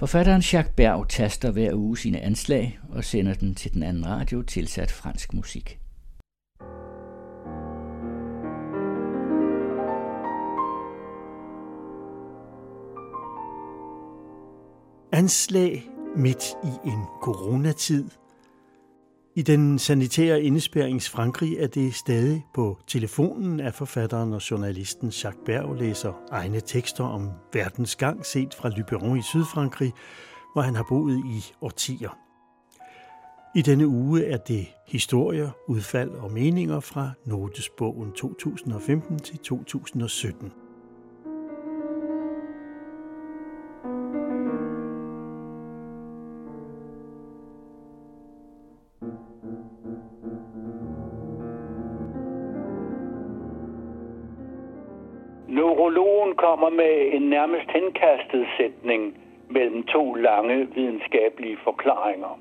Forfatteren Jacques Berg taster hver uge sine anslag og sender den til den anden radio tilsat fransk musik. Anslag midt i en coronatid. I den sanitære indespærings Frankrig er det stadig på telefonen, at forfatteren og journalisten Jacques Berg læser egne tekster om verdens gang set fra Lyberon i Sydfrankrig, hvor han har boet i årtier. I denne uge er det historier, udfald og meninger fra Notesbogen 2015 til 2017. kommer med en nærmest henkastet sætning mellem to lange videnskabelige forklaringer.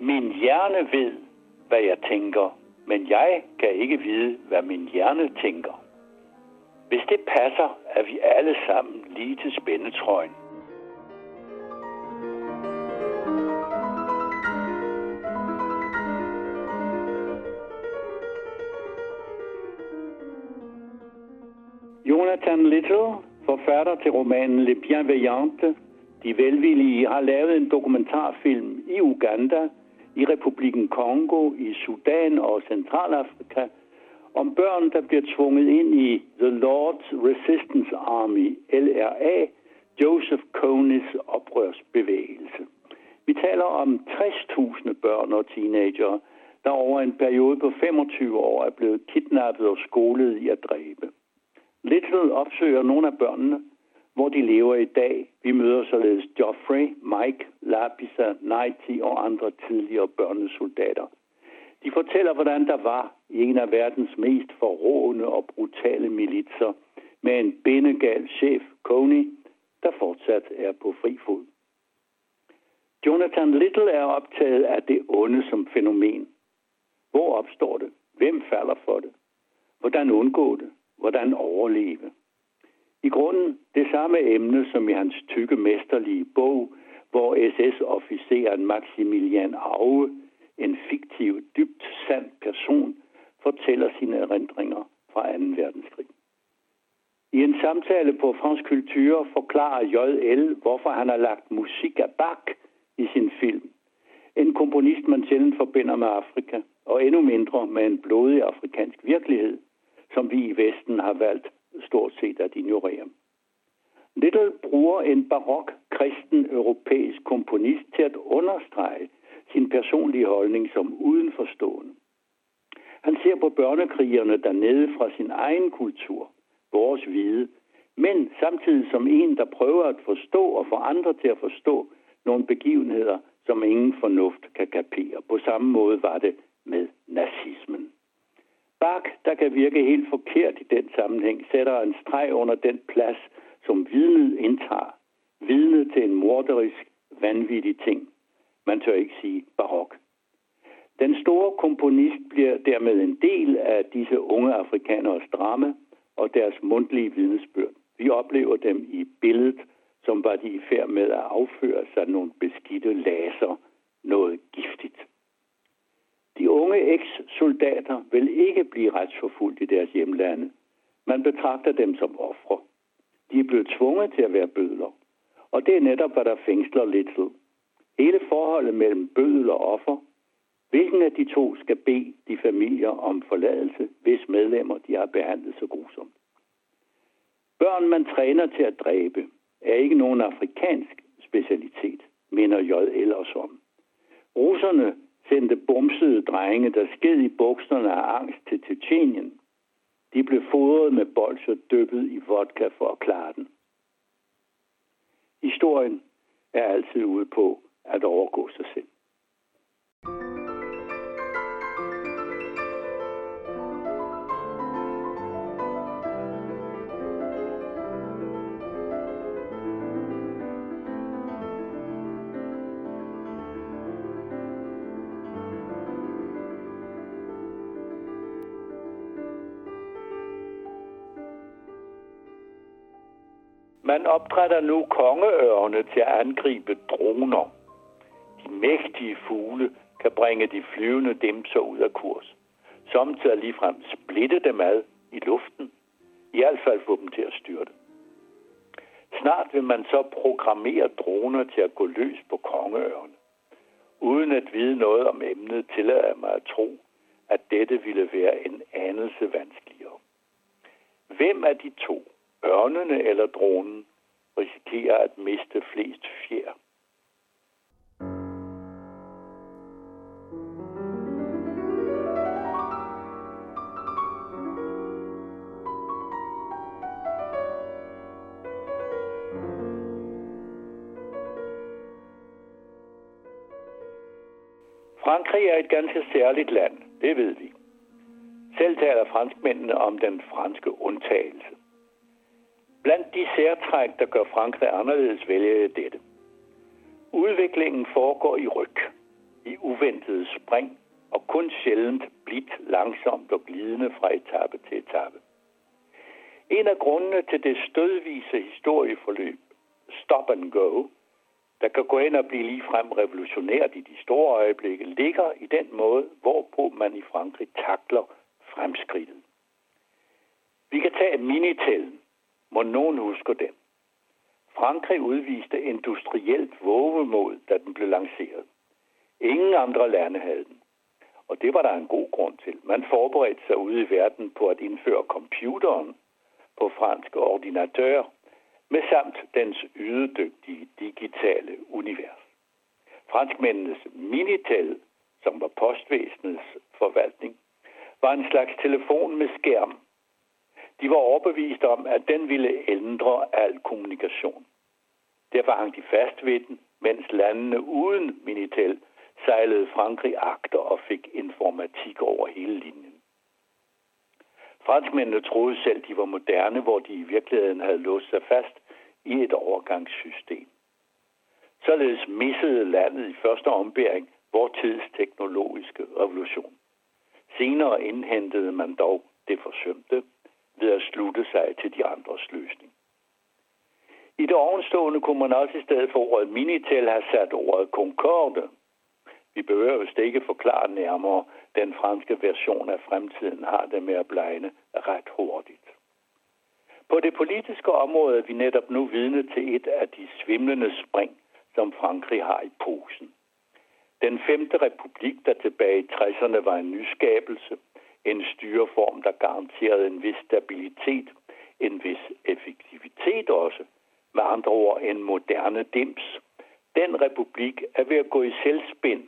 Min hjerne ved, hvad jeg tænker, men jeg kan ikke vide, hvad min hjerne tænker. Hvis det passer, er vi alle sammen lige til spændetrøjen. Jonathan Little, forfatter til romanen Le Bienveillante, De Velvillige, har lavet en dokumentarfilm i Uganda, i Republiken Kongo, i Sudan og Centralafrika, om børn, der bliver tvunget ind i The Lord's Resistance Army, LRA, Joseph Konis oprørsbevægelse. Vi taler om 60.000 børn og teenagere, der over en periode på 25 år er blevet kidnappet og skolet i at dræbe. Little opsøger nogle af børnene, hvor de lever i dag. Vi møder således Geoffrey, Mike, Lapisa, Nighty og andre tidligere børnesoldater. De fortæller, hvordan der var i en af verdens mest forrående og brutale militser med en bindegal chef, Coney, der fortsat er på fri fod. Jonathan Little er optaget af det onde som fænomen. Hvor opstår det? Hvem falder for det? Hvordan undgå det? Hvordan overleve? I grunden det samme emne som i hans tykke mesterlige bog, hvor SS-officeren Maximilian Aue, en fiktiv, dybt sand person, fortæller sine erindringer fra 2. verdenskrig. I en samtale på Fransk Kultur forklarer J.L., hvorfor han har lagt musik af Bach i sin film. En komponist, man sjældent forbinder med Afrika, og endnu mindre med en blodig afrikansk virkelighed, som vi i Vesten har valgt stort set at ignorere. Little bruger en barok kristen europæisk komponist til at understrege sin personlige holdning som udenforstående. Han ser på børnekrigerne dernede fra sin egen kultur, vores hvide, men samtidig som en, der prøver at forstå og få andre til at forstå nogle begivenheder, som ingen fornuft kan kapere. På samme måde var det med nazismen. Bach, der kan virke helt forkert i den sammenhæng, sætter en streg under den plads, som vidnet indtager. Vidnet til en morderisk, vanvittig ting. Man tør ikke sige barok. Den store komponist bliver dermed en del af disse unge afrikaneres drama og deres mundtlige vidnesbyrd. Vi oplever dem i billedet, som var de i færd med at afføre sig nogle beskidte laser, noget giftigt. Unge eks-soldater vil ikke blive retsforfulgt i deres hjemlande. Man betragter dem som ofre. De er blevet tvunget til at være bødler. Og det er netop, hvad der fængsler Little. Hele forholdet mellem bødel og offer. Hvilken af de to skal bede de familier om forladelse, hvis medlemmer de har behandlet så grusomt? Børn, man træner til at dræbe, er ikke nogen afrikansk specialitet, mener J. ellers om. Russerne sendte bumsede drenge, der sked i bukserne af angst til Tjetjenien. De blev fodret med bolsjer dyppet i vodka for at klare den. Historien er altid ude på at overgå sig selv. Man opdrætter nu kongeørne til at angribe droner. De mægtige fugle kan bringe de flyvende dimser ud af kurs. Samtidig ligefrem splitte dem ad i luften. I hvert fald få dem til at styrte. Snart vil man så programmere droner til at gå løs på kongeørne. Uden at vide noget om emnet, tillader jeg mig at tro, at dette ville være en anelse vanskeligere. Hvem af de to, ørnene eller dronen, risikerer at miste flest fjer? Frankrig er et ganske særligt land, det ved vi. Selv taler franskmændene om den franske undtagelse. Blandt de særtræk, der gør Frankrig anderledes, vælger jeg dette. Udviklingen foregår i ryg, i uventede spring, og kun sjældent blidt langsomt og glidende fra etape til etape. En af grundene til det stødvise historieforløb, stop and go, der kan gå ind og blive ligefrem revolutionært i de store øjeblikke, ligger i den måde, hvorpå man i Frankrig takler fremskridtet. Vi kan tage minitellen, må nogen husker den. Frankrig udviste industrielt vågemod, da den blev lanceret. Ingen andre lande havde den. Og det var der en god grund til. Man forberedte sig ude i verden på at indføre computeren på franske ordinatør med samt dens ydedygtige digitale univers. Franskmændenes Minitel, som var postvæsenets forvaltning, var en slags telefon med skærm. De var overbevist om, at den ville ændre al kommunikation. Derfor hang de fast ved den, mens landene uden Minitel sejlede Frankrig akter og fik informatik over hele linjen. Franskmændene troede selv, de var moderne, hvor de i virkeligheden havde låst sig fast i et overgangssystem. Således missede landet i første ombæring vor tids teknologiske revolution. Senere indhentede man dog det forsømte ved at slutte sig til de andres løsning. I det ovenstående kunne man også i stedet for ordet Minitel have sat ordet Concorde. Vi behøver vist ikke forklare nærmere, den franske version af fremtiden har det med at blegne ret hurtigt. På det politiske område er vi netop nu vidne til et af de svimlende spring, som Frankrig har i posen. Den femte republik, der tilbage i 60'erne var en nyskabelse, en styreform, der garanterede en vis stabilitet, en vis effektivitet også, med andre ord en moderne dims. Den republik er ved at gå i selvspind.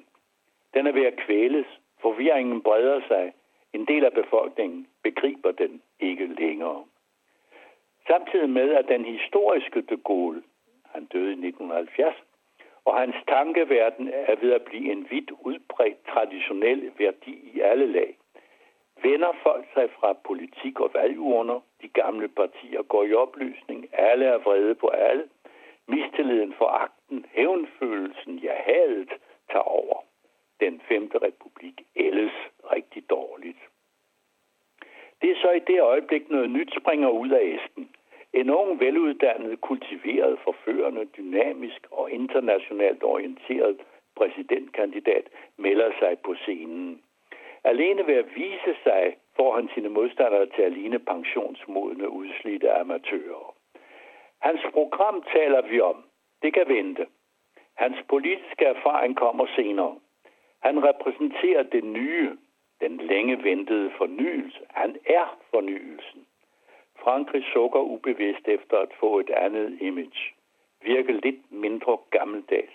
Den er ved at kvæles. Forvirringen breder sig. En del af befolkningen begriber den ikke længere. Samtidig med, at den historiske de Gaulle, han døde i 1970, og hans tankeverden er ved at blive en vidt udbredt traditionel værdi i alle lag. Vender folk sig fra politik og valgurner, de gamle partier går i opløsning, alle er vrede på alle, mistilliden for akten, hævnfølelsen, ja hadet, tager over. Den femte republik ældes rigtig dårligt. Det er så i det øjeblik noget nyt springer ud af æsken. En ung, veluddannet, kultiveret, forførende, dynamisk og internationalt orienteret præsidentkandidat melder sig på scenen. Alene ved at vise sig får han sine modstandere til at ligne pensionsmodne, udslidte amatører. Hans program taler vi om. Det kan vente. Hans politiske erfaring kommer senere. Han repræsenterer det nye, den længe ventede fornyelse. Han er fornyelsen. Frankrig sukker ubevidst efter at få et andet image. Virke lidt mindre gammeldags.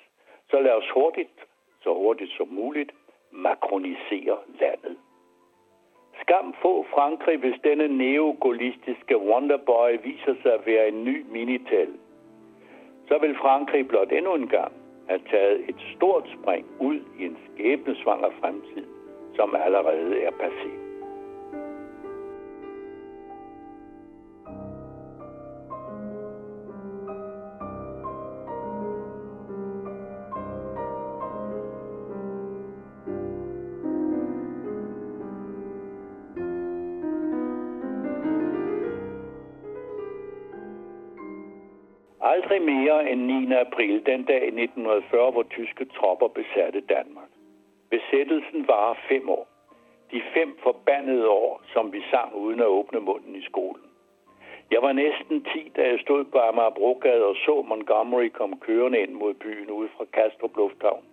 Så lad os hurtigt, så hurtigt som muligt, makronisere landet. Skam få Frankrig, hvis denne neogolistiske wonderboy viser sig at være en ny minital. Så vil Frankrig blot endnu en gang have taget et stort spring ud i en skæbnesvanger fremtid, som allerede er passeret. Aldrig mere end 9. april, den dag i 1940, hvor tyske tropper besatte Danmark. Besættelsen var fem år. De fem forbandede år, som vi sang uden at åbne munden i skolen. Jeg var næsten 10, da jeg stod på Amagerbrogade og så Montgomery komme kørende ind mod byen ude fra Kastrup Lufthavn.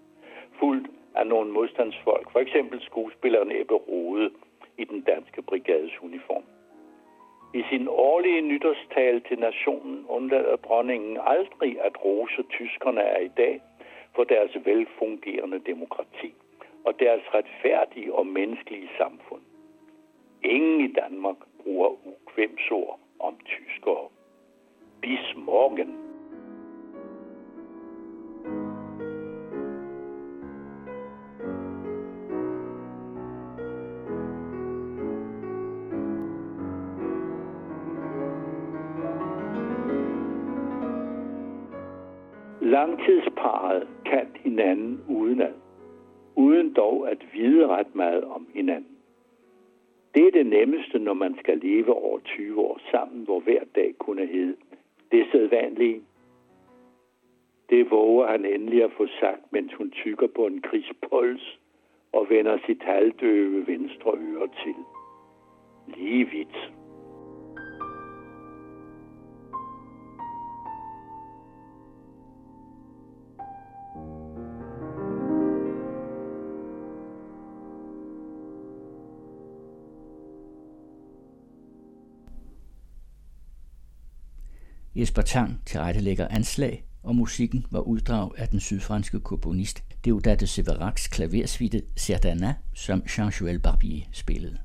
Fuldt af nogle modstandsfolk, for eksempel skuespilleren Ebbe Rode i den danske brigades uniform. I sin årlige nytårstal til nationen undlader dronningen aldrig at rose tyskerne af i dag for deres velfungerende demokrati og deres retfærdige og menneskelige samfund. Ingen i Danmark bruger ukvemsord om tyskere. Bis morgen. Langtidsparet kan hinanden udenad, uden dog at vide ret meget om hinanden. Det er det nemmeste, når man skal leve over 20 år sammen, hvor hver dag kunne hedde det sædvanlige. Det våger han endelig at få sagt, mens hun tykker på en krigspuls og vender sit halvdøve venstre øre til. Lige vidt. Jesper Tang tilrettelægger anslag, og musikken var uddrag af den sydfranske komponist Deodate Severacs klaversvitte Serdana, som Jean-Joël Barbier spillede.